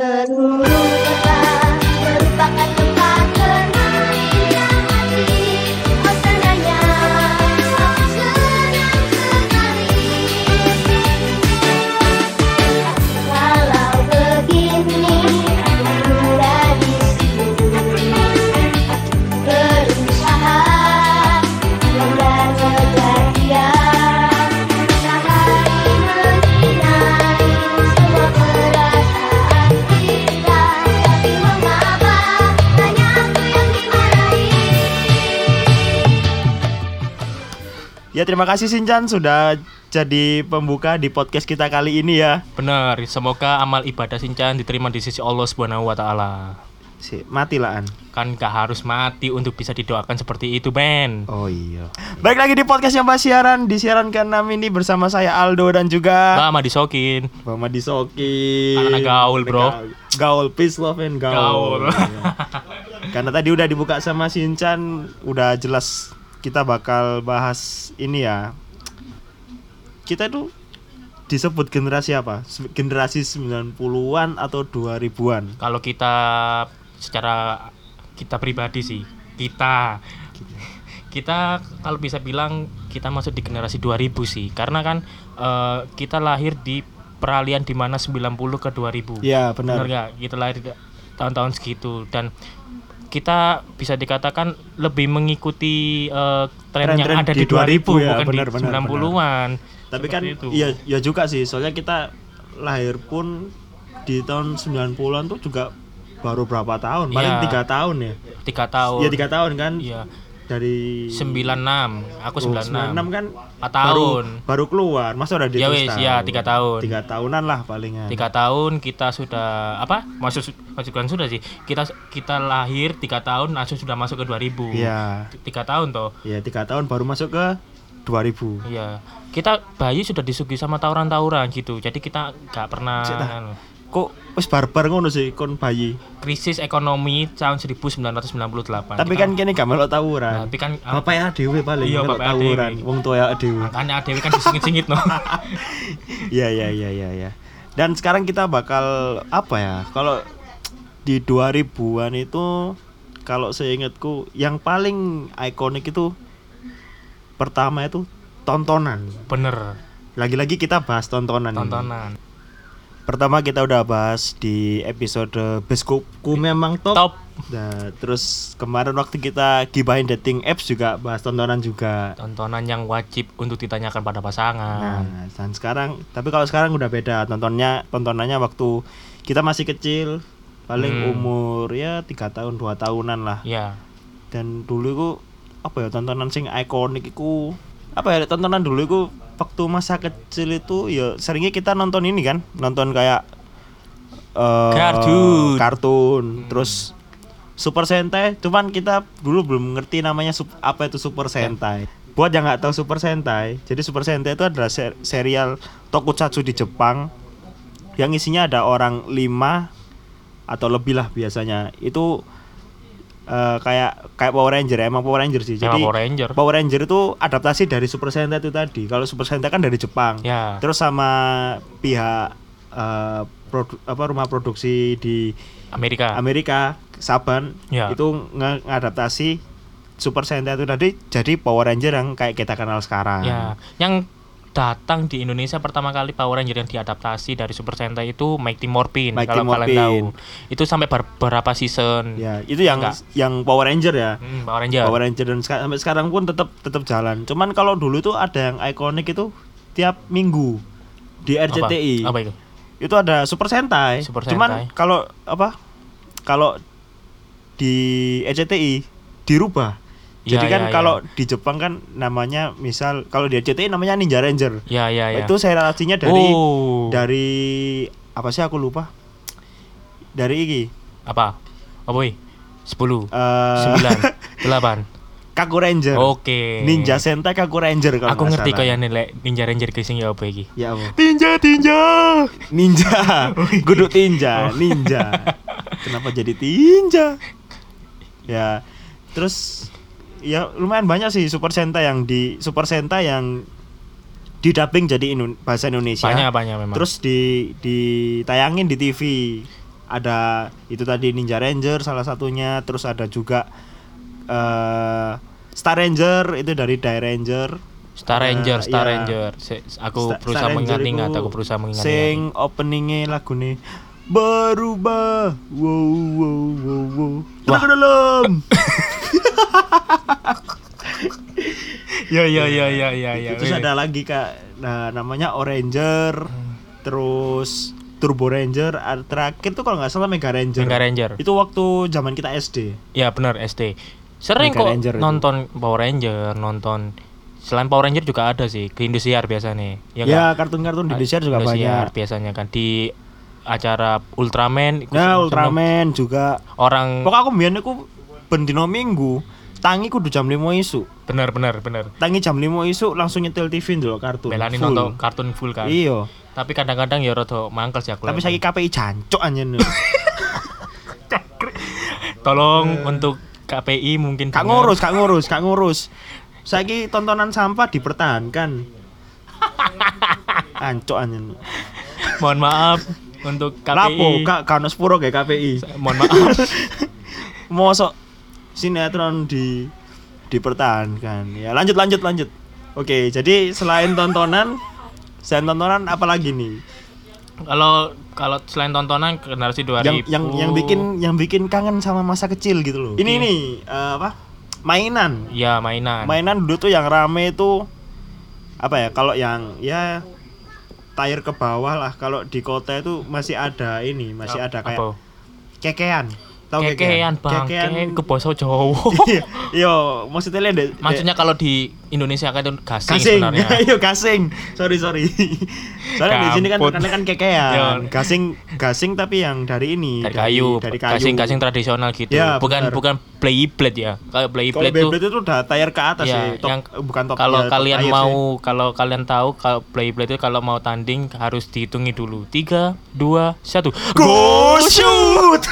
Good terima kasih Sinchan sudah jadi pembuka di podcast kita kali ini ya Benar, semoga amal ibadah Sinchan diterima di sisi Allah Subhanahu wa taala. Si, mati lah An Kan gak harus mati untuk bisa didoakan seperti itu, Ben. Oh iya Baik lagi di podcast yang Basiaran Di siaran ke-6 ini bersama saya Aldo dan juga Lama disokin. Mama Disoki Anak-anak gaul, bro. Gaul, peace, love, and gaul, Gaul. Iya. Karena tadi udah dibuka sama Sinchan Udah jelas kita bakal bahas ini ya Kita itu disebut generasi apa? Generasi 90-an atau 2000-an? Kalau kita secara kita pribadi sih, kita kita kalau bisa bilang kita masuk di generasi 2000 sih. Karena kan eh, kita lahir di peralihan di mana 90 ke 2000. Iya benar Benar nggak? Kita lahir tahun-tahun segitu dan kita bisa dikatakan lebih mengikuti eh, tren yang Tren-tren ada di di 2000 2000 ya, bukan benar, di benar, 90-an. Tapi kan itu. iya ya juga sih soalnya kita lahir pun di tahun 90-an tuh juga baru berapa tahun? Paling Iya. tiga tahun ya. tiga tahun. Iya tiga tahun kan Iya. Dari 96. Aku Oh, 96. 96 kan Empat baru, tahun. baru keluar. Masa udah di Ya wis, ya, tiga tahun. tiga tahunan lah palingan. Tiga tahun kita sudah apa? Masuk masukkan sudah sih. Kita kita lahir tiga tahun langsung sudah masuk ke 2000 Iya. Tiga tahun toh? Ya tiga tahun baru masuk ke 2000 iya. Kita bayi sudah disuguhi sama tawuran-tawuran gitu. Jadi kita nggak pernah kok wis barbar ngono sih kon bayi krisis ekonomi tahun 1998 tapi kan kini gak melok tawuran tapi kan ah, bapak ya dewe paling Iya, melok bapak tawuran dhewe. wong tua ya dewe makanya adewe kan disingit-singit no Iya iya iya iya ya. Dan sekarang kita bakal apa ya? Kalau di 2000-an itu kalau saya ingatku yang paling ikonik itu pertama itu tontonan. bener Lagi-lagi kita bahas tontonan. ini. Pertama kita udah bahas di episode Beskopku memang top. top Nah, terus kemarin waktu kita gibahin dating apps juga bahas tontonan juga. tontonan yang wajib untuk ditanyakan pada pasangan Nah, dan sekarang tapi kalau sekarang udah beda tontonnya tontonannya waktu kita masih kecil paling Hmm. umur ya tiga tahun dua tahunan lah ya dan dulu itu apa ya tontonan sing ikonik itu apa ya tontonan dulu itu waktu masa kecil itu ya seringnya kita nonton ini kan nonton kayak eh, Kartun. kartun terus Super Sentai cuman kita dulu belum ngerti namanya sup- apa itu Super Sentai. Buat yang nggak tahu Super Sentai jadi Super Sentai itu adalah ser- serial tokusatsu di Jepang yang isinya ada orang lima atau lebih lah biasanya. Itu eh, kayak kayak Power Ranger emang Power Ranger sih jadi Emang Power Ranger. Power Ranger itu adaptasi dari Super Sentai itu tadi kalau Super Sentai kan dari Jepang Ya. terus sama pihak eh, produ- apa rumah produksi di Amerika. Amerika Saban Ya. itu ngadaptasi Super Sentai itu tadi jadi Power Ranger yang kayak kita kenal sekarang. Ya, yang datang di Indonesia pertama kali Power Ranger yang diadaptasi dari Super Sentai itu Mighty Morphin Mighty kalau kalian Morphin. tahu. Itu sampai ber- beberapa season. Ya, itu yang Enggak. yang Power Ranger ya. Hmm, Power Ranger. Power Ranger dan seka- sampai sekarang pun tetap tetap jalan. Cuman kalau dulu itu ada yang ikonik itu tiap minggu di RCTI. Apa, apa itu? Itu ada Super Sentai. Super Cuman Sentai. kalau apa? Kalau di RCTI dirubah. Ya, Jadi kan ya, ya. kalau di Jepang kan namanya misal kalau di RCTI namanya Ninja Ranger. Ya, ya, ya. Itu serialasinya dari oh. dari apa sih aku lupa. Dari iki. apa? Apa wih? 10 eh 9 8 Kaku Ranger. Oke. Ninja Sentai Kaku Ranger kalau Aku ngerti kaya nilai Ninja Ranger ke sing ya apa iki. Ya apa? Tinja tinja. Ninja. Guduk tinja, ninja. Kenapa jadi tinja? Ya. Terus ya lumayan banyak sih Super Sentai yang di Super Sentai yang didubbing jadi Indo- bahasa Indonesia. banyak banyak memang Terus di ditayangin di TV. Ada itu tadi Ninja Ranger salah satunya, terus ada juga eh Star Ranger itu dari Die Ranger. Star Ranger Star iya. Ranger Se- aku Star- berusaha mengingat-ingat aku berusaha mengingat Sing openingnya lagu nih berubah wow wow wow wow Wah. dalam ya ya ya ya ya ya terus ada lagi kak. Nah, namanya Oranger terus Turbo Ranger ada terakhir tuh kalau nggak salah Mega Ranger. Mega Ranger. Itu waktu zaman kita SD ya benar SD sering Mega kok Ranger itu. nonton Power Ranger nonton selain Power Ranger juga ada sih ke Indosiar biasanya ya ya nggak? kartun-kartun di Indonesia juga Indosiar banyak. biasanya kan di acara Ultraman nah Ultraman juga. Orang pokoknya aku biar aku bendino minggu tangi kudu jam 5 isu benar benar benar tangi jam 5 isu langsung nyetel TV dulu kartun belani full. nonton kartun full kan iya tapi kadang-kadang ya rada mangkel sih aku tapi saya KPI jancok anjen tolong untuk KPI mungkin. Kak ngurus, kak ngurus, kak ngurus. Saiki tontonan sampah dipertahankan. Ancok anjen. mohon maaf untuk KPI Lapo, kak kano sepuro kayak KPI. mohon maaf Mosok sinetron di dipertahankan. Ya, lanjut lanjut lanjut. Oke, jadi selain tontonan selain tontonan apa lagi nih? kalau kalau selain tontonan generasi 2000 Yang yang yang bikin yang bikin kangen sama masa kecil gitu loh. Ini Oke. nih eh, apa? Mainan. ya mainan mainan dulu tuh yang rame itu apa ya kalau yang ya tayar ke bawah lah kalau di kota itu masih ada ini masih ada kayak Apa? kekean tahu kekean bang. kekean. Ke bahasa Jawa. Iya, iya maksudnya lihat deh maksudnya kalau di Indonesia kan itu gasing, gasing. sebenarnya. Iya gasing. Sorry sorry. Soalnya di sini kan karena kan kekean. Iya. gasing gasing tapi yang dari ini dari kayu, dari kayu. Gasing gasing tradisional gitu. Ya, bukan benar. bukan Beyblade ya. Kalau Beyblade tuh Beyblade itu udah tayar ke atas ya, sih. Top, yang bukan top kalau ya, top kalian tayar mau sih. kalau kalian tahu kalau Beyblade itu kalau mau tanding harus dihitungi dulu. Tiga dua satu. Go shoot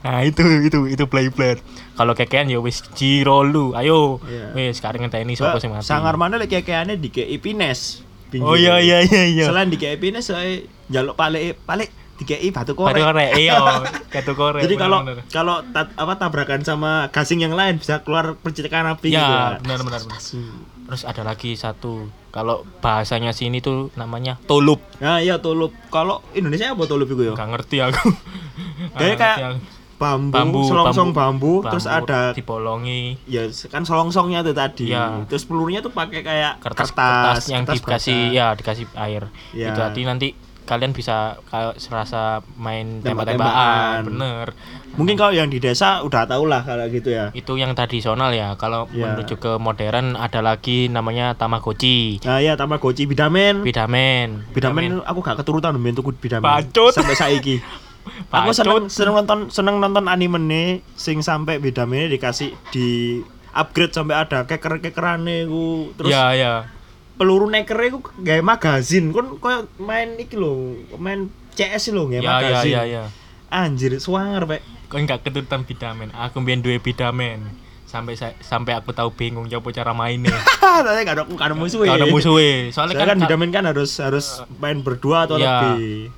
nah itu itu itu Beyblade kalau kekean ya wis jiro lu ayo Iya. wis sekarang ngenteni sapa sing mati sangar mana lagi kekeane di KI Pines oh iya iya iya iya selain di KI Pines saya jaluk palik palik di KI batu korek Batu korek, iya, batu korek. jadi kalau kalau ta- apa tabrakan sama gasing yang lain bisa keluar percikan api gitu ya, kan. benar benar. benar. Terus ada lagi satu, kalau bahasanya sini tuh namanya tolup. nah iya tulup kalau Indonesia apa tulup itu ya Gak ngerti aku. Kayak kayak. Bambu, bambu, selongsong bambu, terus bambu ada dibolongi ya kan selongsongnya tuh tadi Iya. terus pelurunya tuh pakai kayak kertas kertas, kertas, yang kertas dikasih basah. ya dikasih air. Iya. Itu nanti nanti kalian bisa serasa main Tembak-tembakan. Bener. mungkin kalau yang di desa udah tau lah kalau gitu ya Itu yang tradisional ya. Kalau Iya. menuju ke modern ada lagi namanya Tamagotchi. nah iya Tamagotchi bidamen Bidamen. Bidamen aku gak keturutan ben tuku Bidamen. Bacot. Sampai saiki. aku seneng seneng nonton seneng nonton anime nih sing sampai Bidamen dikasih di upgrade sampai ada keker-kekerane ku terus Ya ya. peluru nekere ku gawe magazin kon koyo main iki lho main CS lho gawe Ya ya magazin ya ya. anjir suwanger pek Kau enggak keturutan bidamen. Aku mbiyen duwe bidamen. Sampai sa- sampai aku tahu bingung ya apa cara mainnya. tapi gak ada gak ada musuh Kalau ada musuhnya. Soalnya Soalnya kan, kan, Bidamen kan harus harus main berdua atau Iya. lebih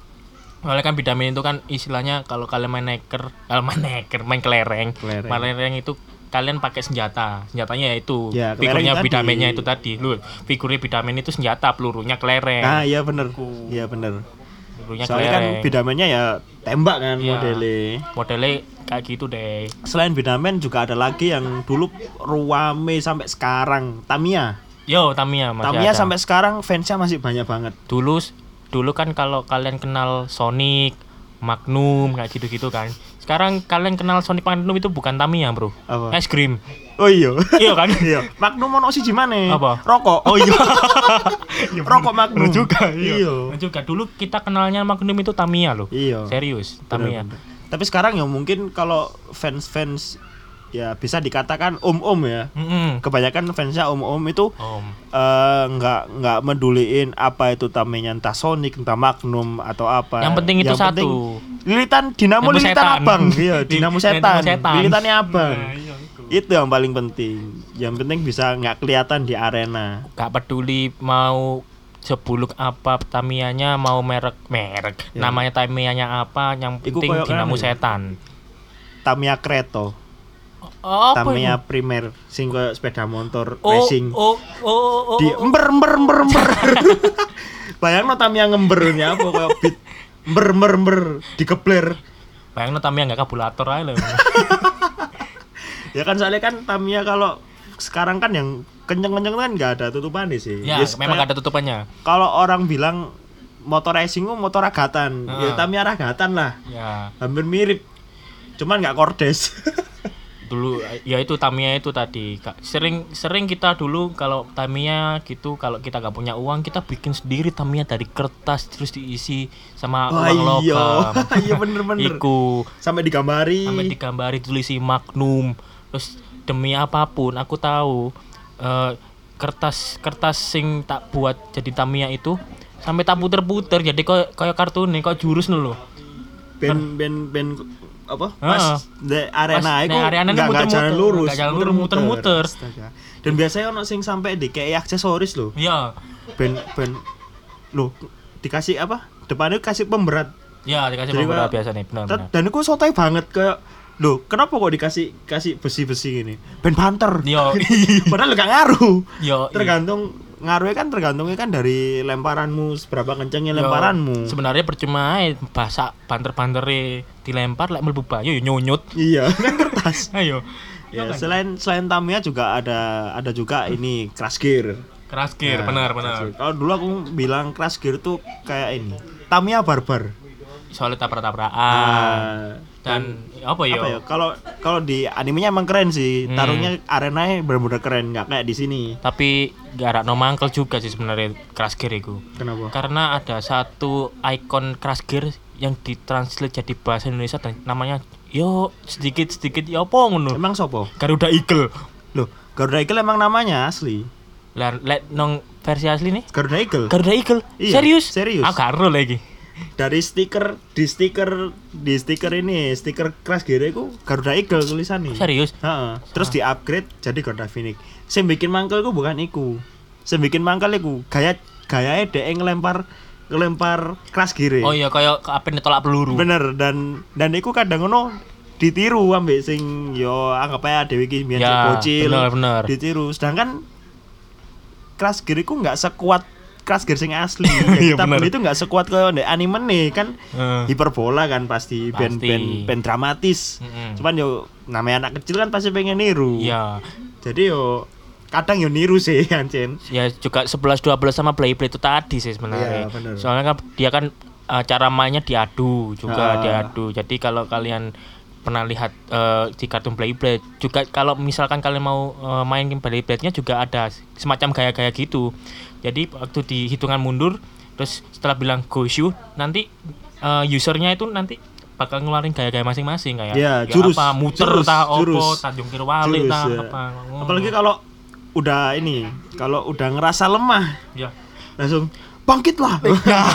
soalnya kan bidamen itu kan istilahnya kalau kalian main neker, kalau main neker, main kelereng, Kelereng. kelereng itu kalian pakai senjata. Senjatanya yaitu Ya, kelereng figurnya bidamennya itu tadi. Lu, figurnya bidamen itu senjata, pelurunya kelereng. nah iya bener iya bener pelurunya Soalnya kan kelereng. bidamennya ya tembak kan Iya. modelnya. Modelnya kayak gitu deh. Selain bidamen juga ada lagi yang dulu ruame sampai sekarang. Tamiya. Yo, Tamiya masih Tamiya ada. sampai sekarang fansnya masih banyak banget. dulu dulu kan kalau kalian kenal Sonic, Magnum kayak gitu-gitu kan. Sekarang kalian kenal Sonic Magnum itu bukan Tamiya, Bro. Apa? Es krim. Oh iya. Iya kan? iya. Magnum ono siji. Apa? Rokok. Oh iya. Rokok Magnum. Bener juga, Iya. iya. Bener juga dulu kita kenalnya Magnum itu Tamiya loh. Iya. Serius, Tamiya. Tapi sekarang ya mungkin kalau fans-fans ya bisa dikatakan om-om ya. Mm-mm. Kebanyakan fansnya om-om itu Om. eh, nggak nggak meduliin apa itu tamenya entah Sonic entah Magnum atau apa Yang penting itu satu. lilitan dinamo Dinamo lilitan setan. abang iya Di- dinamo setan, setan. lilitannya abang Nah, iya. itu yang paling penting yang penting bisa nggak kelihatan di arena gak peduli mau sebuluk apa Tamiya-nya mau merek merek Ya. namanya Tamiya-nya apa yang penting dinamo anu ya? setan Tamiya Kreto oh? Primer sing koyo sepeda motor oh, racing. oh, oh, oh, di oh. ember ember ember ember. Bayang no Tamiya ngembernya apa koyo beat? Ember ember ember dikepler. Bayangin Tamiya nggak kabulator aja loh ya kan soalnya kan Tamiya kalau sekarang kan yang kenceng-kenceng kan nggak ada tutupan sih. Ya Yes, memang kayak- ada tutupannya. kalau orang bilang motor racing itu motor ragatan. Ya Ah. Tamiya ragatan lah. Ya. Hampir mirip. Cuman nggak kordes dulu ya itu Tamiya itu tadi. Sering sering kita dulu kalau Tamiya gitu kalau kita nggak punya uang kita bikin sendiri Tamiya dari kertas terus diisi sama Oh, uang iya. logam. Iya, bener-bener. iku. Sampai digambari. Sampai digambari tulisi Magnum. Terus demi apa pun aku tahu eh, kertas kertas sing tak buat jadi Tamiya itu sampai tak puter-puter jadi kayak kayak kartun nih kayak jurus nih loh ben ben ben apa? Pas di arena itu ini nggak nggak muter-muter, jalan lurus nggak jalan lurus, muter-muter. Dan biasanya ono sing sampai di kayak aksesoris loh ya ben ben loh dikasih apa? Depannya kasih pemberat. Ya dikasih Jadi pemberat biasa nih benar Dan- benar dan aku sotoy banget kayak loh kenapa kok dikasih kasih besi-besi gini? Ben banter. Yo. padahal gak ngaruh. Yo, tergantung ngaruhnya kan tergantungnya kan dari lemparanmu seberapa kencengnya Yo, lemparanmu sebenarnya percuma ae bahasa banter-banter dilempar lek mlebu banyu yo nyunyut. Iya. Kan kertas. Ayo. Ya selain selain Tamiya juga ada ada juga ini crash gear. Keras gear Nah, benar Crash benar. Kalau dulu aku bilang crash gear tuh kayak ini Tamiya barbar. Soalnya tabrak-tabrakan. Ah, dan apa yo apa ya? Kalau kalau di animenya emang keren sih. Hmm. taruhnya arenanya benar-benar keren nggak kayak di sini. Tapi gak no mangkel juga sih sebenarnya crash gear itu. Kenapa? Karena ada satu ikon crash gear yang ditranslate jadi bahasa Indonesia dan namanya yo sedikit sedikit ya apa ngono? Emang sopo Garuda Eagle. Loh Garuda Eagle emang namanya asli? Lah lek nong versi asli nih? Garuda Eagle? Garuda Eagle. Iya, serius? serius. ah karo lagi dari stiker di stiker di stiker ini stiker crash gear itu Garuda Eagle tulisannya serius Heeh. Terus di upgrade jadi Garuda Phoenix. Sing bikin mangkel ku bukan iku. Sing bikin mangkel iku gaya gayae dhek ngelempar ngelempar crash gear. oh iya kayak apa tolak peluru Bener dan dan iku kadang ngono ditiru ambek sing yo anggap aja Dewi ki biyen Ya, bocil. bener, bener. Ditiru. Sedangkan crash gear iku nggak sekuat crash gear sing asli. Iya, Yang kita beli itu nggak sekuat di anime nih kan Eh. hiperbola kan pasti band Pasti. band dramatis. Mm-mm. Cuman yo namanya anak kecil kan pasti pengen niru. iya Jadi yo kadang yo niru sih Ancen. ya juga 11 12 sama Beyblade itu tadi sih sebenarnya. Iya, bener. Soalnya kan dia kan eh, cara mainnya diadu juga Ah. diadu. Jadi kalau kalian pernah lihat eh, di kartun Beyblade juga kalau misalkan kalian mau eh, main game Beyblade-nya juga ada semacam gaya-gaya gitu. Jadi waktu di hitungan mundur terus setelah bilang go shoot nanti eh, usernya itu nanti bakal ngeluarin gaya-gaya masing-masing kayak Iya, ya jurus, apa muter jurus, tah opo jurus. tanjung Jurus, tah ya. apa Apalagi kalau udah ini, kalau udah ngerasa lemah ya langsung bangkitlah.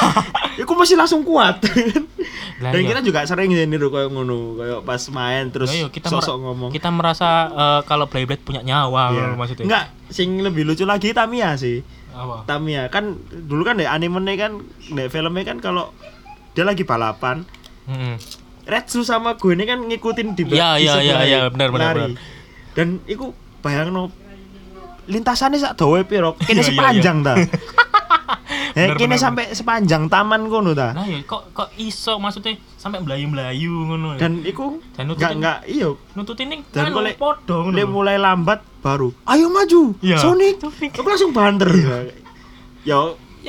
Iku masih langsung kuat. Dan iya. kita juga sering niru kayak ngono, kayak pas main terus kita sosok ngomong. Kita merasa eh, kalau Beyblade punya nyawa Iya. maksudnya. Enggak, sing lebih lucu lagi Tamiya sih. Apa? Tamiya kan dulu kan di anime kan di filmnya kan kalau dia lagi balapan Mm-mm. Retsu sama gue ini kan ngikutin di Iya, di iya, iya, sebelah iya, benar, benar, benar. Dan iku bayangno lintasannya sak dawa piro, kene Iya, iya, sepanjang ta. Benar, kene sampai sepanjang taman kono ta. Nah, ya kok kok iso maksudnya sampai melayu-melayu ngono. ya? Dan iku Dan nututin- enggak iya nututin ini dan kan kalau podo ngono. dia mulai lambat baru ayo maju Iya. Sonic aku langsung banter ya ya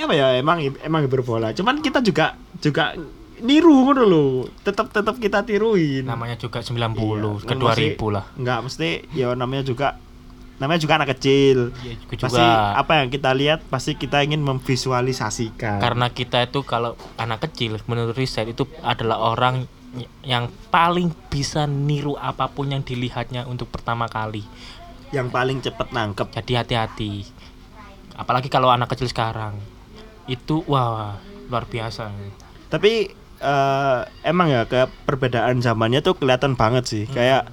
apa ya emang emang berbola cuman kita juga juga niru ngono lho tetap tetap kita tiruin Namanya juga 90 Iya, ke 2000 lah. Enggak, mesti ya namanya juga namanya juga anak kecil. Iya, juga. Pasti apa yang kita lihat pasti kita ingin memvisualisasikan. Karena kita itu kalau anak kecil menurut riset itu adalah orang yang paling bisa niru apa pun yang dilihatnya untuk pertama kali. yang paling cepet nangkep. Jadi hati-hati. Apalagi kalau anak kecil sekarang. Itu wah luar biasa. Tapi eh, emang ya kayak perbedaan zamannya tuh kelihatan banget sih. Kayak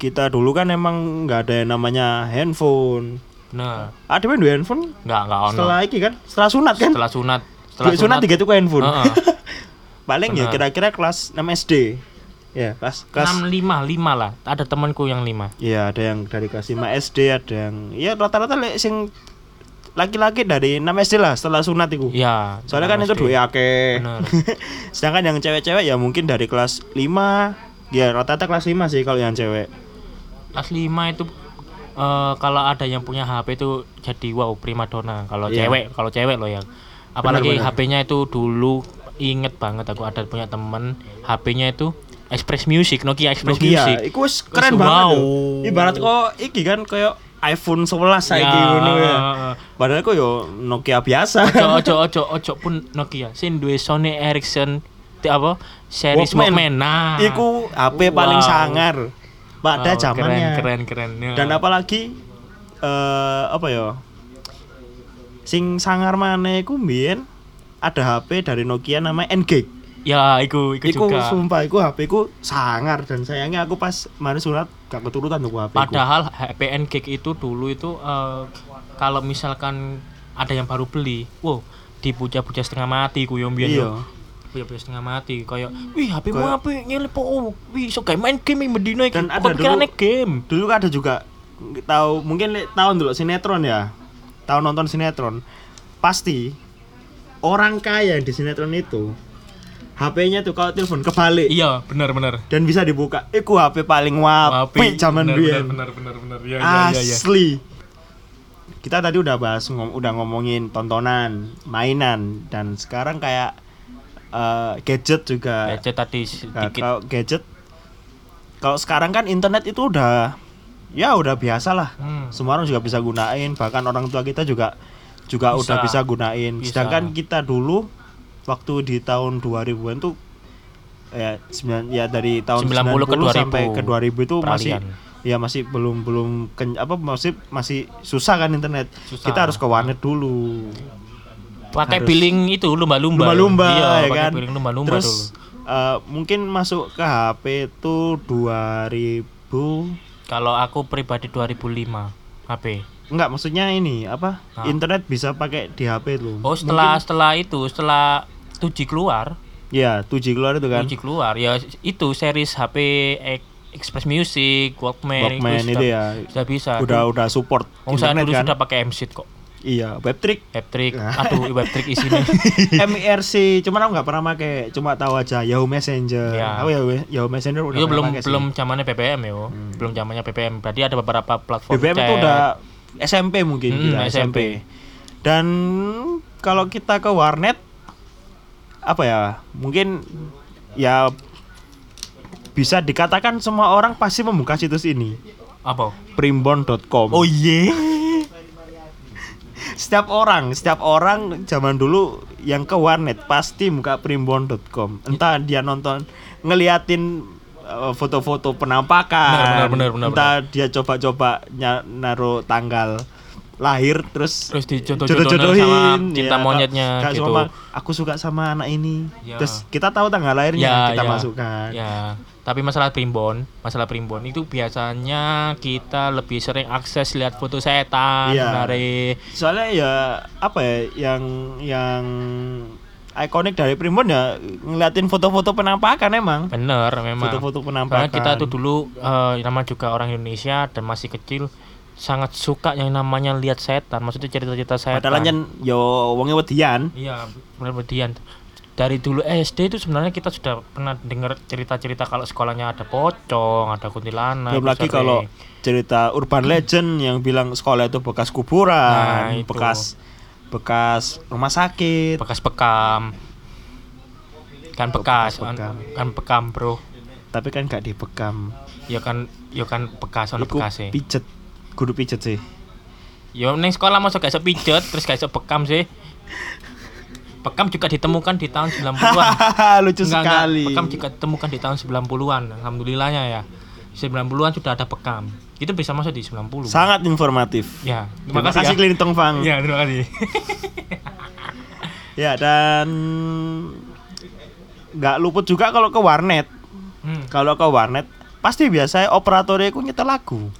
kita dulu kan emang nggak ada yang namanya handphone. Bener. Ada yang handphone Enggak, enggak ono. setelah iki kan? Setelah sunat kan? Setelah sunat. Duit sunat tiga tuh handphone. Heeh. Paling ya kira-kira kelas 6 SD. Ya, kelas kelas 6 5 5 lah. Ada temanku yang 5. Iya, ada yang dari kelas 5 SD, ada yang ya rata-rata lek sing laki-laki dari 6 SD lah setelah sunat itu. Iya. Soalnya kan itu SD. duit akeh. Bener. Sedangkan yang cewek-cewek ya mungkin dari kelas 5 ya rata-rata kelas 5 sih kalau yang cewek. Kelas 5 itu eh, kalau ada yang punya HP itu jadi wow primadona. Kalau Iya. cewek, kalau cewek loh yang apalagi. HP-nya itu dulu inget banget aku ada punya temen HP-nya itu Express Music, Nokia Express Nokia, Music. iku wis keren Wis banget. wow. Ibarat kok iki kan kayak iPhone 11 saiki Ya. ngono ya. Padahal kok yo Nokia biasa. Ojo ojo ojo ojo pun Nokia. Sing duwe Sony Ericsson apa? Series Walkman. Walkman. Nah. Iku HP paling Wow. sangar pada Wow, zamannya. Keren keren keren. Ya. Dan apalagi eh apa ya? Sing sangar maneh iku mbiyen ada HP dari Nokia namanya N-Gage. Ya, iku iku, Iku juga. sumpah iku HP ku sangar dan sayangnya aku pas mari surat gak keturutan tuh HP. Padahal HPN Gig itu dulu itu eh, kalau misalkan ada yang baru beli, wow, dipuja-puja setengah mati ku yo Iya. Puja-puja setengah mati kayak, "Wih, HP mu Kayak- apa nyelip po. Wih, iso gawe main game yang medina iki." Dan ada dulu- game. Dulu ada juga tahu mungkin tahun dulu sinetron ya. Tahu nonton sinetron. Pasti orang kaya di sinetron itu HP-nya tuh kalau telepon kebalik Iya, benar benar. dan bisa dibuka. Iku HP paling wapi zaman biyen. benar benar benar benar. Iya iya iya. iya. Asli. Kita tadi udah bahas ngom- udah ngomongin tontonan, mainan dan sekarang kayak eh, gadget juga. Gadget tadi Nah, sedikit kalau gadget kalau sekarang kan internet itu udah ya udah biasa lah. Hmm. Semua orang juga bisa gunain, bahkan orang tua kita juga juga Bisa. udah bisa gunain. Bisa. Sedangkan kita dulu waktu di tahun 2000-an tuh ya sembilan ya dari tahun 90 ke 90 sampai 2000. ke 2000 itu masih Peralihan. ya masih belum belum ken- apa masih masih susah kan internet. Susah. Kita harus ke warnet dulu. Pakai billing itu lumba-lumba. Lumba-lumba iya, ya pakai kan. billing lumba-lumba Terus dulu. eh, mungkin masuk ke HP itu 2000 Kalau aku pribadi 2005 HP. Enggak, maksudnya ini apa? Ah. Internet bisa pakai di HP lu. Oh, setelah setelah itu, setelah 2G keluar, ya 2G keluar itu kan. 2G keluar ya itu series HP Ex- Express Music, Walkman, Walkman itu, itu sudah, ya. sudah bisa. Udah udah support Oh, internet dulu kan. sudah pakai MSIT kok. Iya, Webtrick. Webtrick. Ah. Aduh, Webtrick isinya. MIRC, cuman aku nggak pernah pakai, cuma tahu aja Yahoo Messenger. Ya. Aku Yahoo, Yahoo Messenger udah itu belum sih. belum zamannya BBM ya, oh. belum zamannya BBM. Berarti ada beberapa platform BBM itu chat. udah SMP mungkin Hmm, kita SMP. Dan kalau kita ke warnet apa ya? Mungkin ya bisa dikatakan semua orang pasti membuka situs ini. apa? primbon.com. Oh iya. Setiap orang, setiap orang zaman dulu yang ke warnet pasti buka primbon.com. Entah dia nonton ngeliatin uh, foto-foto penampakan. Benar, benar, benar, entah dia coba-coba naruh tanggal lahir terus Terus dijodoh-jodohin jodoh-jodohin sama cinta ya, monyetnya Kak gitu. Soma, aku suka sama anak ini. Ya. Terus kita tahu tanggal lahirnya, Ya, kita ya. masukkan. Ya, tapi masalah primbon, masalah primbon itu biasanya kita lebih sering akses lihat foto setan Iya. dari soalnya ya apa ya yang yang ikonik dari Primbon ya ngeliatin foto-foto penampakan emang bener memang. foto-foto Karena penampakan kita tuh dulu eh, nama juga orang Indonesia dan masih kecil sangat suka yang namanya lihat setan, maksudnya cerita-cerita setan. padahal kan yo wonge wedian Iya, berdian. Dari dulu SD itu sebenarnya kita sudah pernah dengar cerita-cerita kalau sekolahnya ada pocong, ada kuntilanak. belum lagi sering. kalau cerita urban legend yang bilang sekolah itu bekas Nah, kuburan itu. bekas bekas rumah sakit bekas bekam. Kan bekas, bekas kan, bekam. kan bekam, Bro. tapi kan gak dibekam Ya kan, ya kan bekas ono bekas sih. pijet kudu pijet sih Ya ning sekolah masuk gak iso pijet, terus gak iso bekam sih. Bekam juga ditemukan di tahun 90-an. lucu Enggak, enggak. sekali Bekam juga ditemukan di tahun 90-an. Alhamdulillahnya ya. 90-an sudah ada bekam. Itu bisa masuk di 90. sangat informatif Ya, terima, kasih ya. Klin Tong Fang Ya, terima kasih. ya dan nggak luput juga kalau ke warnet hmm. kalau ke warnet pasti biasanya operatornya iku nyetel lagu.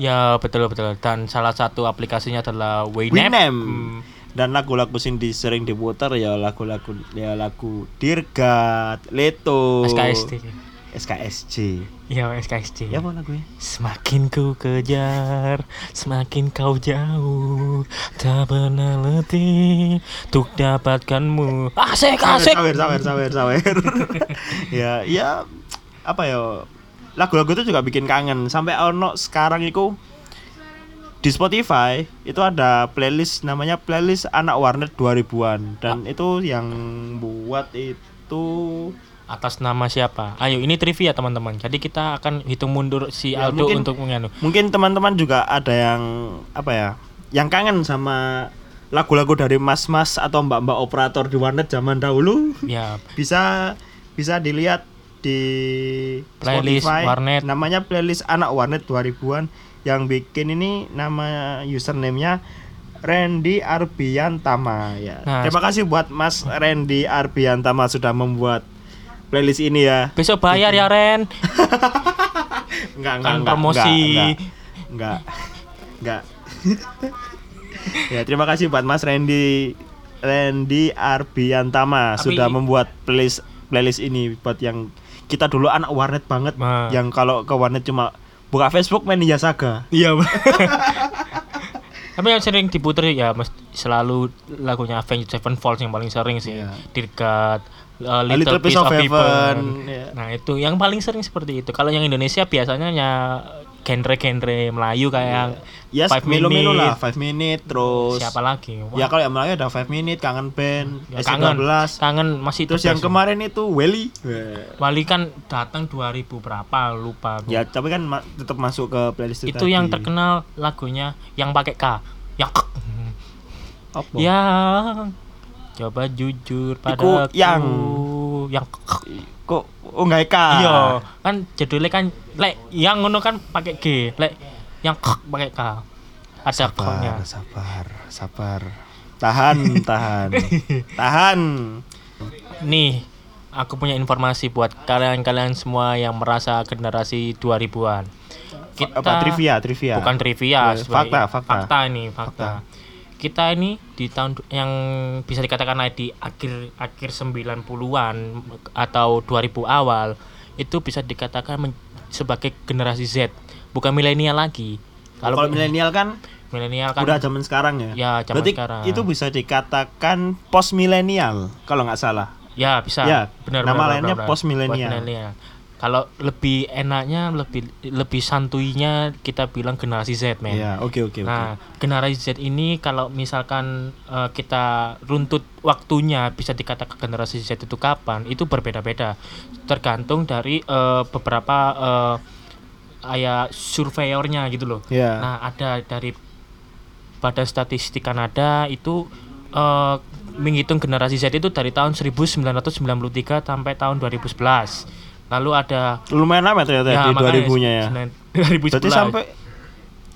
Ya betul betul dan salah satu aplikasinya adalah Winamp. Winamp. Hmm. Dan lagu-lagu sing di sering diputar ya lagu-lagu ya lagu Dirgat, Leto, SKSD. SKSJ. Iya SKSD. Ya apa lagunya? Semakin ku kejar, semakin kau jauh, tak pernah letih untuk dapatkanmu. Asik asik. Sawer, sawer, sawer, sawer. ya, ya apa ya? Lagu-lagu itu juga bikin kangen. Sampai ono sekarang itu di Spotify itu ada playlist namanya playlist anak warnet 2000-an dan itu yang buat itu Atas nama siapa? Ayo ini trivia teman-teman. Jadi kita akan hitung mundur si Ya, Aldo mungkin- untuk menganu. mungkin teman-teman juga ada yang apa ya yang kangen sama lagu-lagu dari mas-mas atau mbak-mbak operator di warnet zaman dahulu Ya bisa bisa dilihat di Playlist Spotify. warnet. namanya playlist anak warnet 2000-an yang bikin ini nama username-nya Randy Arbiantama ya. Nah, Terima kasih buat Mas Randy Arbiantama sudah membuat playlist ini ya. besok bayar ya Ren. Enggak, Kan promosi. Enggak. Enggak. ya, terima kasih buat Mas Randy Randy Arbiantama Tapi- sudah membuat playlist playlist ini buat yang kita dulu anak warnet banget Nah. yang kalau ke warnet cuma buka Facebook main Ninja Saga. Iya. Tapi yang sering diputer ya mas, selalu lagunya Avenged Sevenfold yang paling sering sih. Iya. Dirgat, uh, A Little, Piece of, Heaven. Heaven, iya. Nah itu yang paling sering seperti itu. Kalau yang Indonesia biasanya ya genre-genre Melayu kayak Yes, Five Milo Milo Minute. lah, 5 minute terus. siapa lagi? Wah, Ya kalau yang Melayu ada 5 minute, kangen band, ya S13. kangen, kangen masih Terus yang kemarin itu Welly. Wali kan datang 2000 berapa lupa. Ya, tapi kan ma- tetap masuk ke playlist itu. itu yang tadi. terkenal lagunya yang pakai K. Yang Apa? yang coba jujur Iku padaku yang. yang oh nggak Eka? iya kan judulnya kan lek yang ngono kan pakai G lek yang pakai K ada Sabar, sabar, sabar. Tahan, tahan. tahan. nih aku punya informasi buat kalian-kalian semua yang merasa generasi 2000-an kita Apa trivia, trivia. bukan trivia Ya, sebenarnya. fakta, fakta. ini fakta. Kita ini di tahun yang bisa dikatakan lah di akhir akhir 90-an atau 2000 awal itu bisa dikatakan men- sebagai generasi Z bukan milenial lagi Kalau milenial kan milenial kan udah zaman sekarang ya. Ya, zaman Berarti sekarang. itu bisa dikatakan post milenial kalau nggak salah. ya bisa Ya, benar nama benar, lainnya post millennial. Kalau lebih enaknya lebih lebih santuinya kita bilang generasi Z men Iya, oke oke oke. Nah, generasi Z ini kalau misalkan eh, kita runtut waktunya bisa dikatakan generasi Z itu kapan, itu berbeda-beda. Tergantung dari eh, beberapa eh kayak surveyornya gitu loh. Iya. Nah, ada dari Badan Statistik Kanada itu eh, menghitung generasi Z itu dari tahun 1993 sampai tahun 2011. Lalu ada Lumayan lama ternyata ya, di makanya 2000-nya ya. 2011. Berarti sampai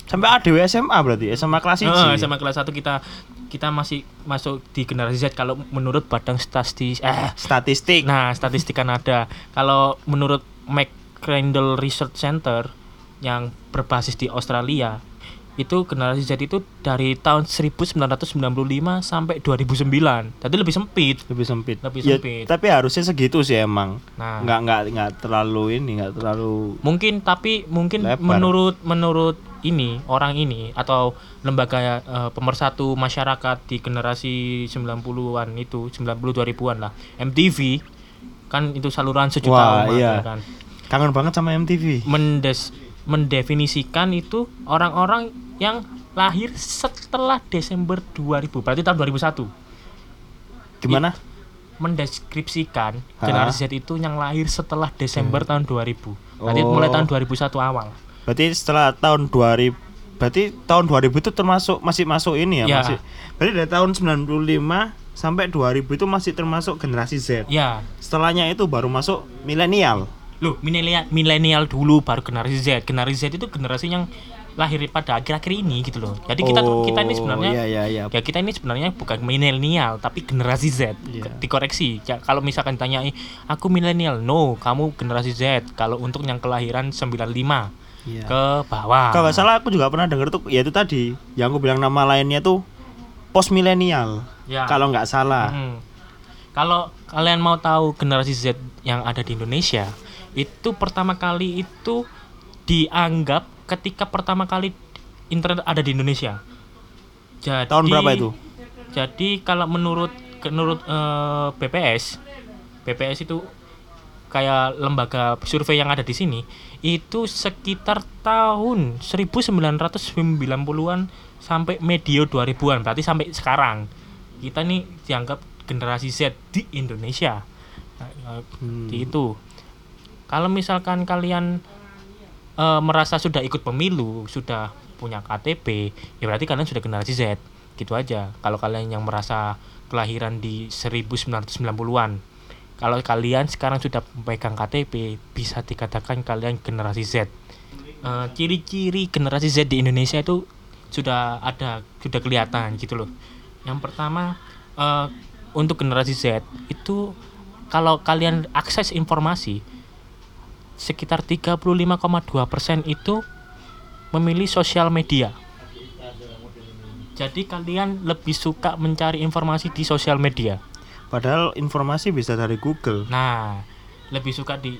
sampai ADW SMA berarti SMA kelas Heeh, 1. SMA kelas 1 kita kita masih masuk di generasi Z kalau menurut Badan Statistik eh Statistik. nah statistik Kanada. Kalau menurut McCrandle Research Center yang berbasis di Australia itu generasi Z itu dari tahun 1995 sampai 2009. Jadi lebih sempit. lebih sempit. Lebih Ya, sempit. tapi harusnya segitu sih emang. Nah, Nggak nggak nggak terlalu ini, nggak terlalu mungkin tapi mungkin Lebar. menurut menurut ini orang ini atau lembaga eh, pemersatu masyarakat di generasi 90-an itu 90 2000-an lah MTV kan itu saluran sejuta Wah, umat iya. ya kan kangen banget sama MTV. mendes mendefinisikan itu orang-orang yang lahir setelah Desember 2000 berarti tahun 2001 Gimana? mendeskripsikan Ha? generasi Z itu yang lahir setelah Desember tahun 2000 berarti Oh. mulai tahun 2001 awal Berarti setelah tahun 2000 berarti tahun 2000 itu termasuk masih masuk ini ya, Ya. masih. Berarti dari tahun 95 sampai 2000 itu masih termasuk generasi Z. ya Setelahnya itu baru masuk milenial. Loh, milenial milenial dulu baru generasi Z. Generasi Z itu generasi yang lahir pada akhir-akhir ini gitu loh. Jadi kita kita ini sebenarnya iya iya iya. ya kita ini sebenarnya bukan milenial tapi generasi Z. Iya. Dikoreksi. Ya, kalau misalkan tanya aku milenial, no, kamu generasi Z. Kalau untuk yang kelahiran 95 Iya. ke bawah. Kalau nggak salah aku juga pernah denger tuh ya itu tadi yang aku bilang nama lainnya tuh post milenial. Ya. Kalau nggak salah. Hmm. Kalau kalian mau tahu generasi Z yang ada di Indonesia, itu pertama kali itu dianggap ketika pertama kali internet ada di Indonesia. Jadi Tahun berapa itu? Jadi kalau menurut menurut eh, BPS, BPS itu kayak lembaga survei yang ada di sini itu sekitar tahun 1990-an sampai medio 2000-an berarti sampai sekarang kita nih dianggap generasi Z di Indonesia Nah, Hmm. itu kalau misalkan kalian eh, merasa sudah ikut pemilu sudah punya KTP ya berarti kalian sudah generasi Z. Gitu aja. Kalau kalian yang merasa kelahiran di 1990-an kalau kalian sekarang sudah memegang KTP bisa dikatakan kalian generasi Z. Eh, ciri-ciri generasi Z di Indonesia itu sudah ada sudah kelihatan gitu loh. Yang pertama eh, untuk generasi Z itu kalau kalian akses informasi sekitar 35,2% itu memilih sosial media. Jadi kalian lebih suka mencari informasi di sosial media. Padahal informasi bisa dari Google. Nah, lebih suka di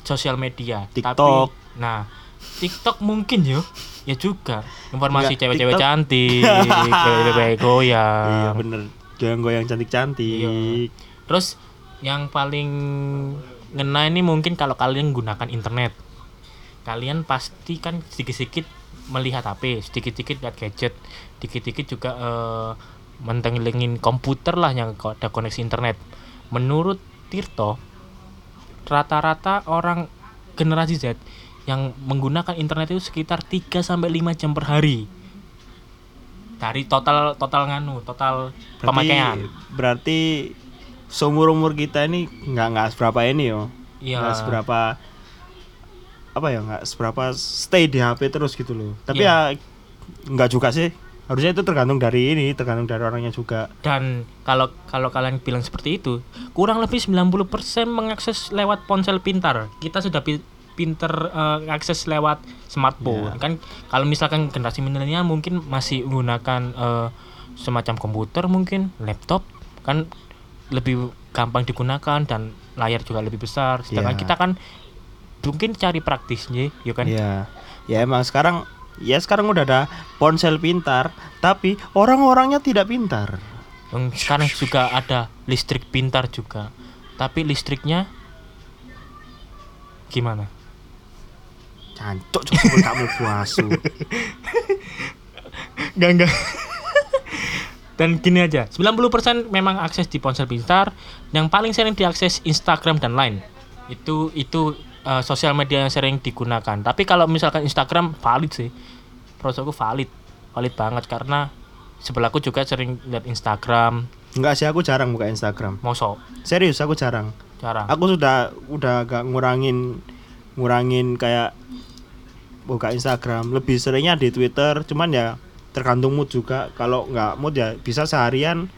sosial media. TikTok. Tapi, nah, TikTok mungkin yo, ya juga informasi cewek-cewek cantik, cewek-cewek goyang. Iya bener. Goyang-goyang cantik-cantik. Iya. Terus yang paling ngena ini mungkin kalau kalian gunakan internet. Kalian pasti kan sedikit-sedikit melihat HP, sedikit-sedikit lihat gadget, sedikit-sedikit juga eh, mentengelingin komputer lah yang ada koneksi internet. Menurut Tirto, rata-rata orang generasi Z yang menggunakan internet itu sekitar 3 sampai 5 jam per hari. Dari total total nganu, total Berarti, pemakaian. berarti seumur umur kita ini nggak nggak seberapa ini yo. Iya. Nggak seberapa apa ya nggak seberapa stay di HP terus gitu loh. Tapi Iya. ya nggak juga sih. Harusnya itu tergantung dari ini, tergantung dari orangnya juga. Dan kalau kalau kalian bilang seperti itu, kurang lebih 90% mengakses lewat ponsel pintar. Kita sudah pi- pinter eh, akses lewat smartphone. Ya. Kan kalau misalkan generasi milenial mungkin masih menggunakan eh, semacam komputer mungkin, laptop kan lebih gampang digunakan dan layar juga lebih besar. Sedangkan Ya. kita kan mungkin cari praktisnya, ya kan? Iya. Ya emang sekarang ya sekarang udah ada ponsel pintar, tapi orang-orangnya tidak pintar. Yang sekarang juga ada listrik pintar juga. Tapi listriknya gimana? Cancok coba sebut kamu puasu. Enggak enggak. Dan gini aja, 90% memang akses di ponsel pintar, yang paling sering diakses Instagram dan Line. Itu itu eh, sosial media yang sering digunakan. Tapi kalau misalkan Instagram valid sih. Prosoku valid. Valid banget karena sebelahku juga sering lihat Instagram, Enggak sih aku jarang buka Instagram. mosok Serius aku jarang. jarang. Aku sudah udah agak ngurangin ngurangin kayak buka Instagram, lebih seringnya di Twitter, cuman ya tergantung mood juga. Kalau nggak mood ya bisa seharian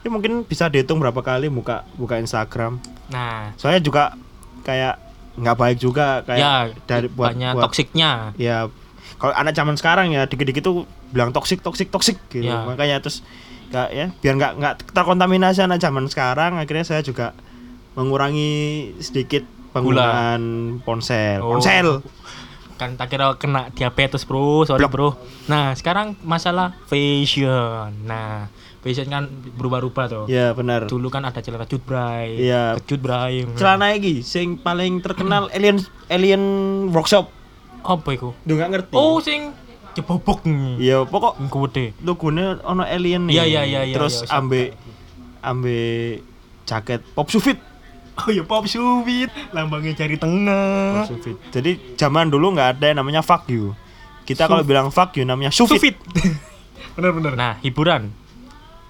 ya mungkin bisa dihitung berapa kali buka buka Instagram. Nah, Soalnya juga kayak nggak baik juga kayak ya dari buat banyak buat toksiknya. ya kalau anak zaman sekarang ya dikit-dikit tuh bilang toksik toksik toksik gitu Ya. makanya terus nggak ya biar nggak nggak terkontaminasi anak zaman sekarang akhirnya saya juga mengurangi sedikit penggunaan ponsel Oh. ponsel kan tak kira kena diabetes bro. Sorry bro. Nah sekarang masalah fashion. Nah fashion kan berubah-ubah tuh ya benar. Dulu kan ada celana cut bray Iya. cut bray celana iki sing paling terkenal alien alien workshop. Apa itu Duh nggak ngerti. Oh sing jebobok iya pokok gede. logonya ono alien nih. Iya, iya, iya, iya, terus iya, ambe ambe jaket pop sufit oh ya pop suwit lambangnya jari tengah Sufit. Jadi zaman dulu nggak ada yang namanya fuck you. Kita kalau bilang fuck you namanya sufit. Bener-bener. Nah, hiburan.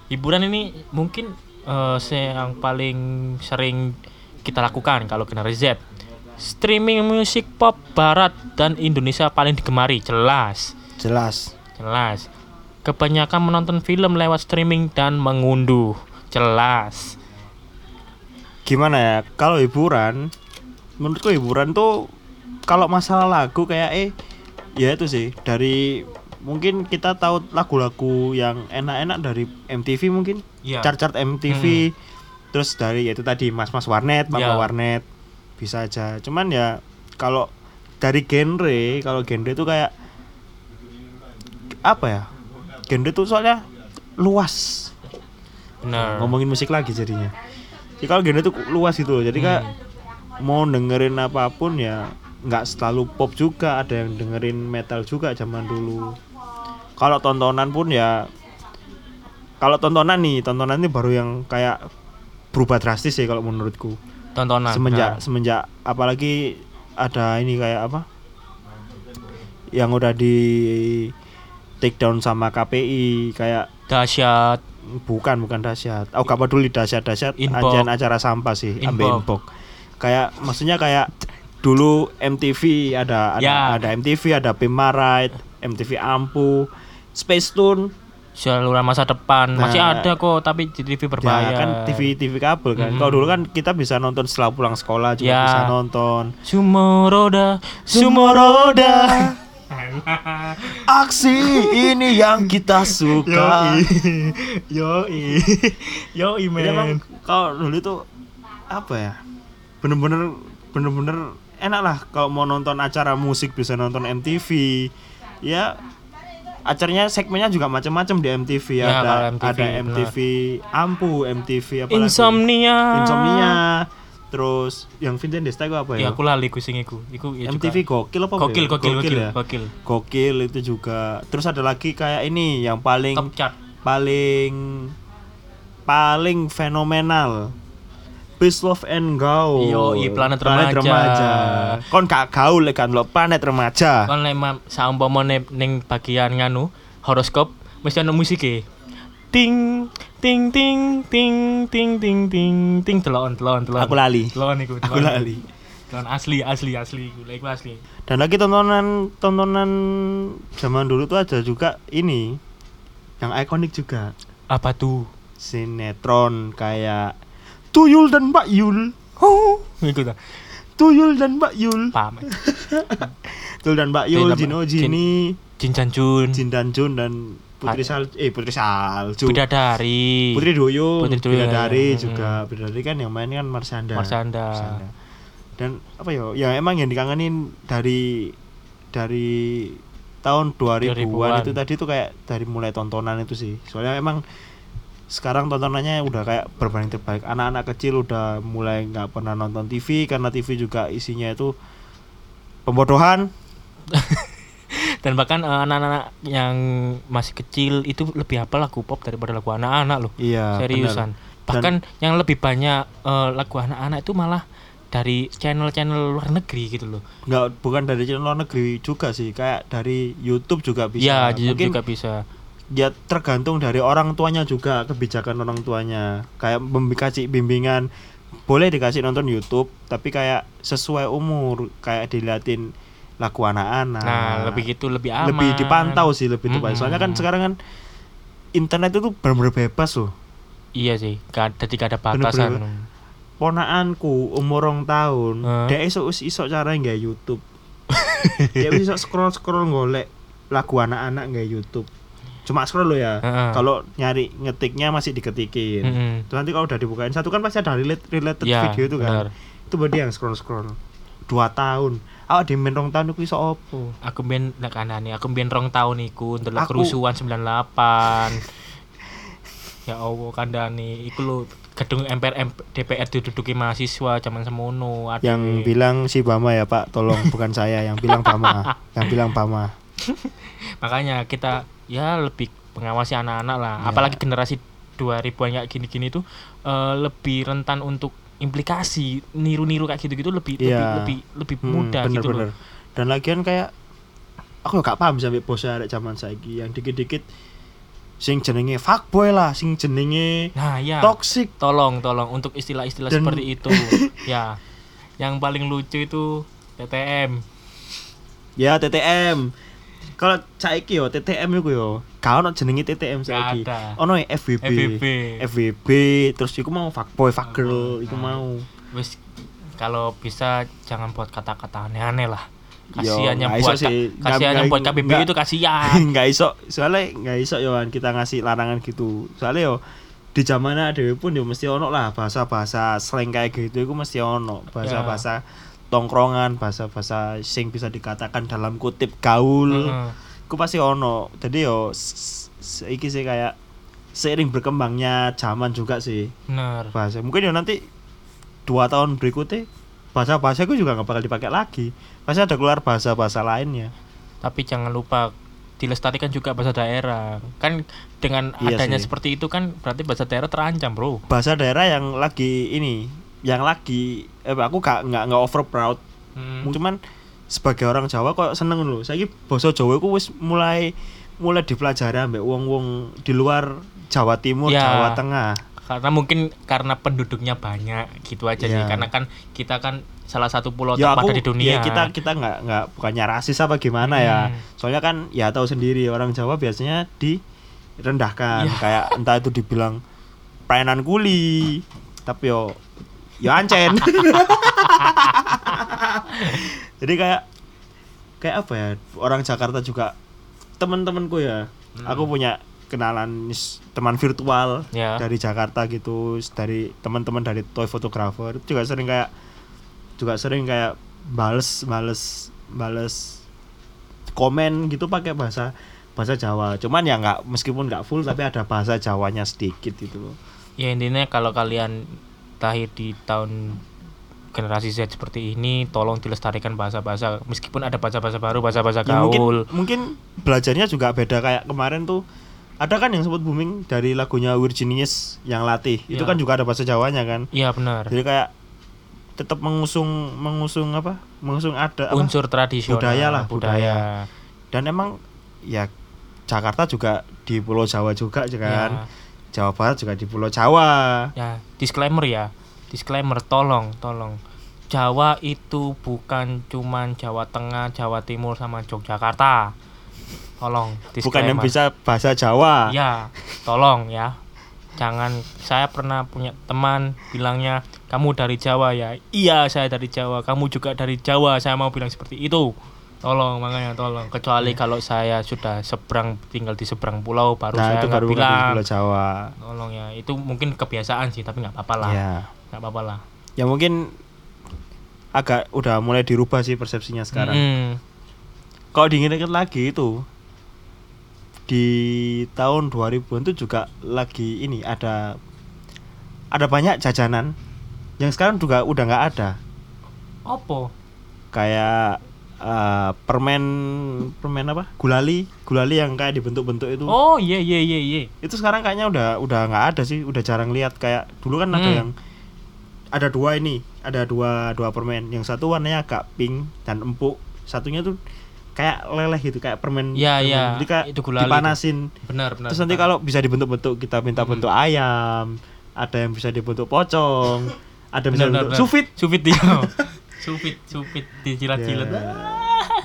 Hiburan ini mungkin eh, se- yang paling sering kita lakukan kalau generasi Z. streaming musik pop barat dan Indonesia paling digemari jelas Jelas. jelas kebanyakan menonton film lewat streaming dan mengunduh jelas Gimana ya? Kalau hiburan menurutku hiburan tuh kalau masalah lagu kayak eh ya itu sih dari mungkin kita tahu lagu-lagu yang enak-enak dari MTV mungkin Iya. chart-chart MTV terus dari ya itu tadi mas-mas warnet bapak Iya. warnet bisa aja cuman ya kalau dari genre kalau genre itu kayak apa ya genre itu soalnya luas benar ngomongin musik lagi jadinya jadi kalau genre itu luas gitu loh jadi kayak mau dengerin apa pun ya nggak selalu pop juga. Ada yang dengerin metal juga zaman dulu. Kalau tontonan pun ya kalau tontonan nih tontonan ini baru yang kayak berubah drastis ya kalau menurutku. Tontonan semenjak benar. semenjak apalagi ada ini kayak apa? Yang udah di take down sama KPI kayak dahsyat bukan bukan dahsyat. Oh gak peduli dahsyat dahsyat anjian acara sampah sih ambil Inbox. kayak maksudnya kayak dulu MTV ada ada, Ya. ada MTV ada Pimarite MTV Ampu Space Tune. Saluran masa depan. Masih Nah, ada kok tapi di TV berbayar ya kan TV TV kabel kan. Mm-mm. kalau dulu kan kita bisa nonton setelah pulang sekolah juga Ya. bisa nonton. Sumoroda. Sumoroda aksi ini yang kita suka. Yo yo Jadi emang kalau dulu itu apa ya? Bener-bener bener-bener enak lah kalau mau nonton acara musik bisa nonton MTV ya acaranya segmennya juga macam-macam di MTV Ya, ada MTV, ada. MTV Ampu MTV apa lagi? insomnia. Insomnia terus yang Vincent Desta itu apa ya? Ya, aku lali ku sing iku. Iku ya MTV juga. gokil apa gokil ya? gokil gokil ya? gokil gokil. Itu juga. Terus ada lagi kayak ini yang paling top chart. paling paling fenomenal. Peace Love and Gaul. Yoi, Planet Remaja. kon gak gaul kan lo planet remaja. Kan lek ma- saumpama ning bagian nganu horoskop mesti musike. Ting ting ting ting ting ting ting ting. Telon telon telon. Aku lali. telon iku aku lali. Telon asli asli asli iku. Lek iku asli. Dan lagi tontonan tontonan zaman dulu tuh ada juga ini yang ikonik juga. Apa tuh? Sinetron kayak Tuyul dan Mbak Yul. Oh iku ta. Tuyul dan Mbak Yul. Paham. Tuyul dan Mbak Yul Jin- Jino Jin- Jini. Jin Jan Jun Jin dan Jun dan Putri Sal eh Putri Salju Bidadari Putri Doyo, Putri Doyo, Bidadari hmm. juga. Bidadari kan yang main kan Marsanda. Marsanda. Dan apa ya? Ya emang yang dikangenin dari dari tahun 2000-an 2000-an. itu tadi tuh kayak dari mulai tontonan itu sih. Soalnya emang sekarang tontonannya udah kayak berbanding terbalik. Anak-anak kecil udah mulai nggak pernah nonton TV karena TV juga isinya itu pembodohan. dan bahkan eh, anak-anak yang masih kecil itu lebih hafal lagu pop daripada lagu anak-anak loh. Iya, seriusan. Benar. bahkan yang lebih banyak eh, lagu anak-anak itu malah dari channel-channel luar negeri gitu loh. Nggak bukan dari channel luar negeri juga sih, kayak dari YouTube juga bisa. Iya, YouTube Mungkin juga bisa. ya tergantung dari orang tuanya juga kebijakan orang tuanya. Kayak mem- kasih bimbingan. Boleh dikasih nonton YouTube tapi kayak sesuai umur. Kayak diliatin lagu anak-anak. Nah lebih gitu lebih aman. Lebih dipantau sih lebih tepat. Mm-mm. soalnya kan sekarang kan internet itu benar-benar bebas loh. Iya sih gak, jadi gak ada batasan. Bener-bener. ponaanku umur rong tahun Hah? dia iso iso cara nggak YouTube. Dia iso scroll scroll golek lagu anak-anak nggak YouTube. Cuma scroll lo ya. Heeh. kalau nyari ngetiknya masih diketikin Mm-mm. Terus nanti kalau udah dibukain satu kan pasti ada relate, related Iya, video itu kan. itu berarti yang scroll scroll dua tahun awak di main rong tahun itu iso opo aku ben nek anane aku ben rong tahun iku ndelok Aku- kerusuhan 98 ya Allah kandani iku lho gedung MPR DPR diduduki mahasiswa zaman semono Aduh. yang bilang si Bama ya Pak. Tolong bukan saya. Yang bilang Bama. Yang bilang Bama. Makanya kita ya lebih mengawasi anak-anak lah. Ya. apalagi generasi 2000-an kayak gini-gini tuh eh, lebih rentan untuk implikasi niru-niru kayak gitu-gitu lebih Iya. lebih lebih lebih Hmm, mudah gitu bener-bener. loh dan lagian kayak aku gak paham sampai bosnya ada zaman saiki yang dikit-dikit sing jenenge fuckboy lah sing jenenge nah ya toxic tolong tolong untuk istilah-istilah Dan- seperti itu ya yang paling lucu itu TTM. Ya TTM. Kalau saiki yo TTM iku yo. Gak ono jenenge TTM saiki. Ada. Ono ya FWB. FWB. FWB terus iku mau fuckboy, fuck girl, iku mau. Wis kalau bisa jangan buat kata-kata aneh-aneh lah. Kasihan yang buat sih. ka- kasihan yang buat nggak- itu kasihan. nggak iso soalnya nggak iso yo kita ngasih larangan gitu soalnya yo di zaman dewe pun yo mesti ono lah bahasa-bahasa slang kayak gitu itu mesti ono bahasa-bahasa tongkrongan bahasa-bahasa sing bisa dikatakan dalam kutip gaul Heeh. Itu pasti ono jadi yo iki sih kayak seiring berkembangnya zaman juga sih Bener. bahasa mungkin yo nanti dua tahun berikutnya bahasa-bahasa itu juga nggak bakal dipakai lagi pasti ada keluar bahasa-bahasa lainnya Tapi jangan lupa dilestarikan juga bahasa daerah. Kan dengan Iya adanya sih. seperti itu kan berarti bahasa daerah terancam, Bro. bahasa daerah yang lagi ini yang lagi eh aku gak nggak nggak over proud Hmm. cuman sebagai orang Jawa kok seneng loh saya bahasa Jawa ku wis mulai mulai dipelajari ambek wong-wong di luar Jawa Timur Ya. Jawa Tengah Karena mungkin karena penduduknya banyak gitu aja sih. Iya. Karena kan kita kan salah satu pulau ya terpadat aku di dunia. ya kita kita nggak nggak bukannya rasis apa gimana ya Hmm. soalnya kan ya tahu sendiri orang Jawa biasanya direndahkan Ya. kayak entah itu dibilang prenan kuli tapi yo yo ancen jadi kayak kayak apa ya orang Jakarta juga teman-temanku ya Hmm. aku punya kenalan teman virtual Ya. dari Jakarta gitu dari teman-teman dari toy photographer juga sering kayak juga sering kayak bales bales bales komen gitu pakai bahasa bahasa Jawa cuman ya nggak meskipun nggak full tapi ada bahasa Jawanya sedikit gitu loh Ya intinya kalau kalian lahir di tahun generasi Z seperti ini, tolong dilestarikan bahasa-bahasa meskipun ada bahasa-bahasa baru, bahasa-bahasa ya mungkin gaul. mungkin belajarnya juga beda kayak kemarin tuh ada kan yang sempat booming dari lagunya Virginius yang latih itu Ya. kan juga ada bahasa Jawanya kan Iya benar. jadi kayak tetap mengusung mengusung apa mengusung ada apa? Unsur tradisional Budaya lah, budaya. dan emang ya Jakarta juga di Pulau Jawa juga kan Jawa Barat juga di Pulau Jawa Ya, disclaimer ya. Disclaimer, tolong, tolong. Jawa itu bukan cuman Jawa Tengah, Jawa Timur sama Yogyakarta. Tolong, bukan yang disclaimer. bisa bahasa Jawa Ya, tolong ya. Jangan saya pernah punya teman bilangnya kamu dari Jawa ya. Iya, saya dari Jawa. Kamu juga dari Jawa. Saya mau bilang seperti itu. Tolong makanya tolong. Kecuali kalau saya sudah seberang tinggal di seberang pulau baru nah saya itu baru bilang. Pulau Jawa Tolong ya. Itu mungkin kebiasaan sih, tapi nggak apa-apa lah. ya Nggak apa-apa lah. ya mungkin agak udah mulai dirubah sih persepsinya sekarang Mm, kalau diingat lagi itu di tahun 2000 itu juga lagi ini ada ada banyak jajanan yang sekarang juga udah nggak ada Apa? kayak eh, permen permen apa gulali gulali yang kayak dibentuk-bentuk itu Oh, iya iya iya iya. itu sekarang kayaknya udah udah nggak ada sih udah jarang lihat kayak dulu kan ada Hmm. yang ada dua ini ada dua dua permen yang satu warnanya agak pink dan empuk satunya tuh kayak leleh gitu kayak permen Iya, permen. iya. jadi kayak Itu gulali dipanasin Benar benar. terus nanti benar. kalau bisa dibentuk-bentuk kita minta Hmm. bentuk ayam ada yang bisa dibentuk pocong ada yang bisa Benar, benar, sufit Sufit dia. sufit sufit dijilat-jilat. Ya,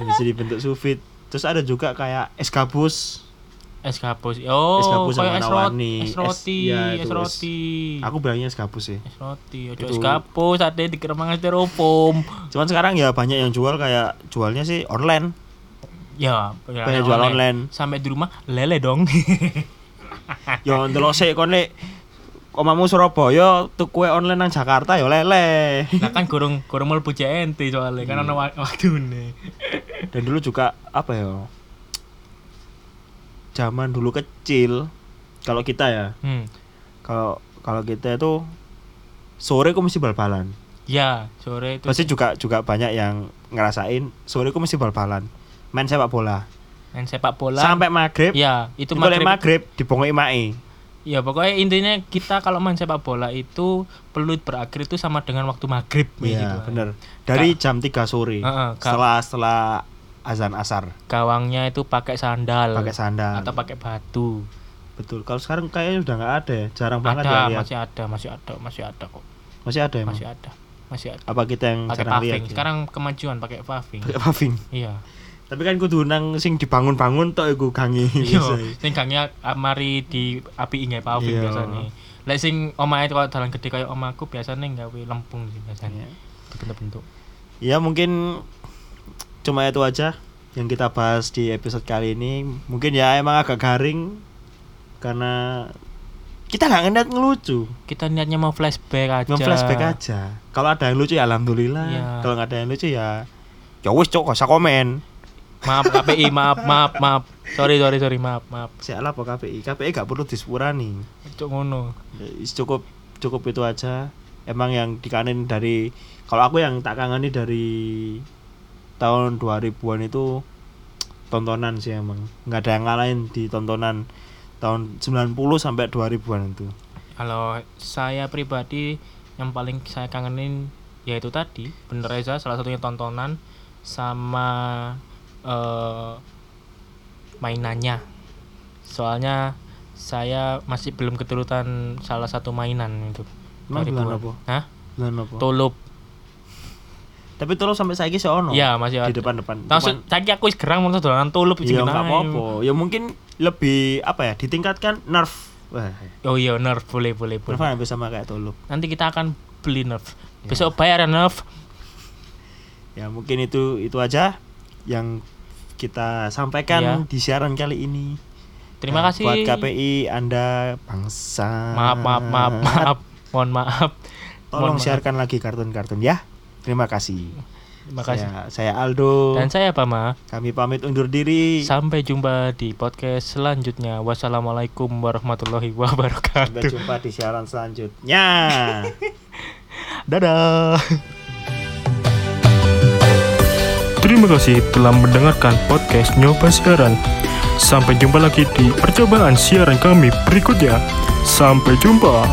bisa dibentuk sufit terus ada juga kayak es gabus Es gabus. Oh, Es yang kayak es roti, es Es- roti, iya, es roti. aku bilangnya es gabus sih Es roti, ojo es gabus, ada di keremangan styrofoam. cuman sekarang ya banyak yang jual kayak jualnya sih online Ya, Banyak jual online. Sampai di rumah lele dong. yo ndelok sik kon lek omamu Surabaya tuku online nang Jakarta yo lele nah kan gorong gorong mlebu JNT soalnya kan ana wak- waktune. dan dulu juga apa ya zaman dulu kecil kalau kita ya Hmm. kalau kalau kita itu sore kok mesti bal-balan Ya, sore itu pasti juga juga banyak yang ngerasain sore kok mesti bal-balan main sepak bola main sepak bola. sampai maghrib Ya, itu itu maghrib, maghrib. dibongoki mae Ya, pokoknya intinya kita kalau main sepak bola itu peluit berakhir itu sama dengan waktu maghrib iya gitu. bener dari jam 3 sore Heeh, Kak. setelah setelah azan asar Gawangnya itu pakai sandal pakai sandal atau pakai batu. betul kalau sekarang kayaknya udah nggak ada ya jarang banget ya lihat masih ada, masih ada, masih ada kok. masih ada emang Masih ada. masih ada. Apa kita yang pakai jarang lihat? paving. ya? Sekarang kemajuan pakai paving. pakai paving. Iya. Tapi kan kudu nang sing dibangun-bangun tok iku gangi. Iya, sing gangnya ah, mari di api ingai paving Iya. biasanya. Lek sing omahe kalau dalan gede kayak omaku biasanya gawe lempung sih biasanya. Iya. Dibentuk-bentuk. Ya mungkin cuma itu aja yang kita bahas di episode kali ini. Mungkin ya emang agak garing karena kita nggak ngeliat ngelucu, Kita niatnya mau flashback aja. nge-flashback aja. Kalau ada yang lucu ya alhamdulillah. Iya. Kalau nggak ada yang lucu ya ya wis cok gak usah komen. Maaf KPI, maaf, maaf, maaf. Sorry, sorry, sorry, maaf, maaf. Sialah apa KPI? KPI gak perlu disepurani. Cuk ngono. Cukup cukup itu aja. Emang yang dikanin dari kalau aku yang tak kangeni dari tahun 2000-an itu tontonan sih emang. nggak ada yang ngalahin di tontonan tahun 90 sampai 2000-an itu. Kalau saya pribadi yang paling saya kangenin yaitu tadi bener Reza salah satunya tontonan sama eh, mainannya. Soalnya saya masih belum keturutan salah satu mainan itu. Emang Dari apa? Hah? Apa? Tulup. Tapi terus sampai saiki sih ono. Iya, masih di depan-depan. Langsung saiki aku wis gerang mau dolanan tulup Iya jenenge. nggak apa-apa. Ya mungkin lebih apa ya? Ditingkatkan nerf. Wah, Oh iya, nerf boleh boleh boleh. nerf hampir sama kayak tulup. Nanti kita akan beli nerf. Besok bayar ya nerf. Ya mungkin itu itu aja yang kita sampaikan Iya. di siaran kali ini. Terima Nah, kasih. buat KPI Anda bangsa. Maaf, maaf, maaf, maaf. Mohon maaf. Tolong Mohon maaf. siarkan lagi kartun-kartun ya. Terima kasih. Terima kasih. Saya, saya Aldo. Dan saya Pama. Kami pamit undur diri. Sampai jumpa di podcast selanjutnya. Wassalamualaikum warahmatullahi Sampai wabarakatuh. jumpa di siaran selanjutnya. Dadah. Terima kasih telah mendengarkan podcast Nyoba Siaran. Sampai jumpa lagi di percobaan siaran kami berikutnya. Sampai jumpa.